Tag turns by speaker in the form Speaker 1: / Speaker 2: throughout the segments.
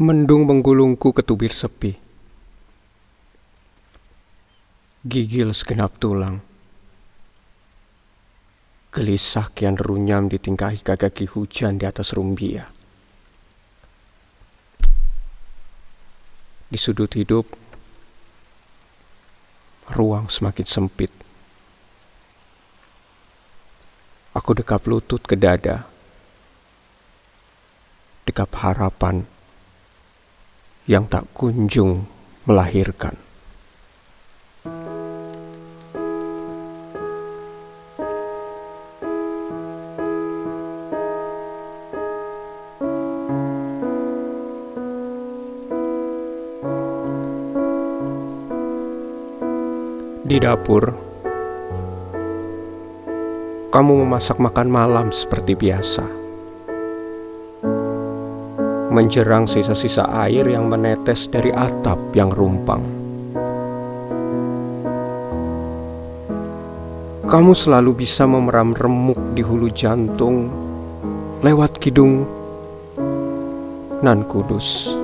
Speaker 1: Mendung menggulungku ke tubir sepi. Gigil segenap tulang. Gelisah kian runyam ditingkahi kaki hujan di atas rumbia. Di sudut hidup, ruang semakin sempit. Aku dekap lutut ke dada. Dekap harapan yang tak kunjung melahirkan. Di dapur, kamu memasak makan malam seperti biasa. Menjerang sisa-sisa air yang menetes dari atap yang rumpang. Kamu selalu bisa memeram remuk di hulu jantung lewat kidung nan kudus.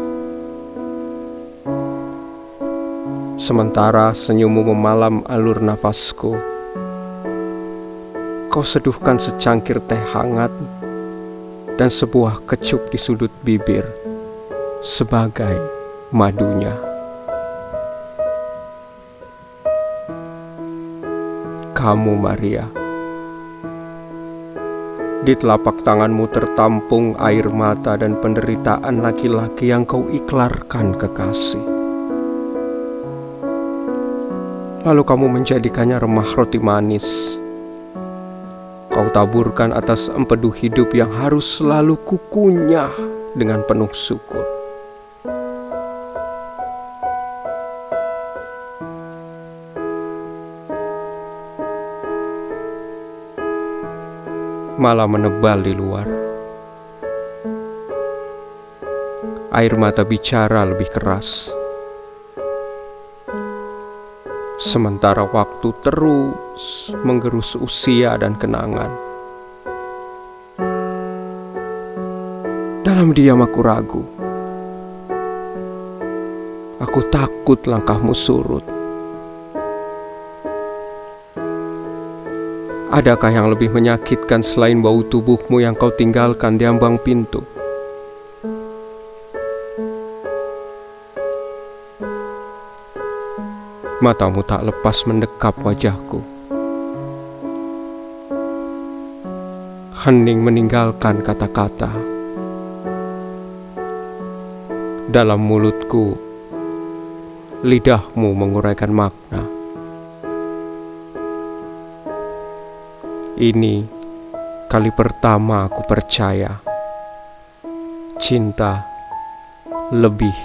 Speaker 1: Sementara senyummu memalam alur nafasku Kau seduhkan secangkir teh hangat Dan sebuah kecup di sudut bibir Sebagai madunya Kamu Maria Di telapak tanganmu tertampung air mata dan penderitaan laki-laki yang kau iklarkan kekasih Lalu kamu menjadikannya remah roti manis. Kau taburkan atas empedu hidup yang harus selalu kukunyah dengan penuh syukur. Malah menebal di luar. Air mata bicara lebih keras sementara waktu terus menggerus usia dan kenangan. Dalam diam aku ragu. Aku takut langkahmu surut. Adakah yang lebih menyakitkan selain bau tubuhmu yang kau tinggalkan di ambang pintu? Matamu tak lepas mendekap wajahku. Hening meninggalkan kata-kata. Dalam mulutku, lidahmu menguraikan makna. Ini kali pertama aku percaya cinta lebih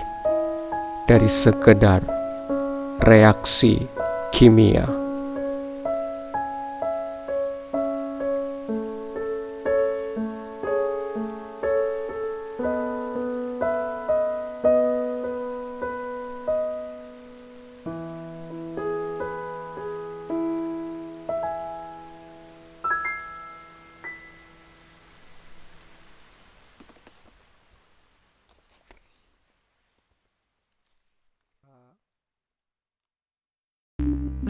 Speaker 1: dari sekedar reaksi kimia.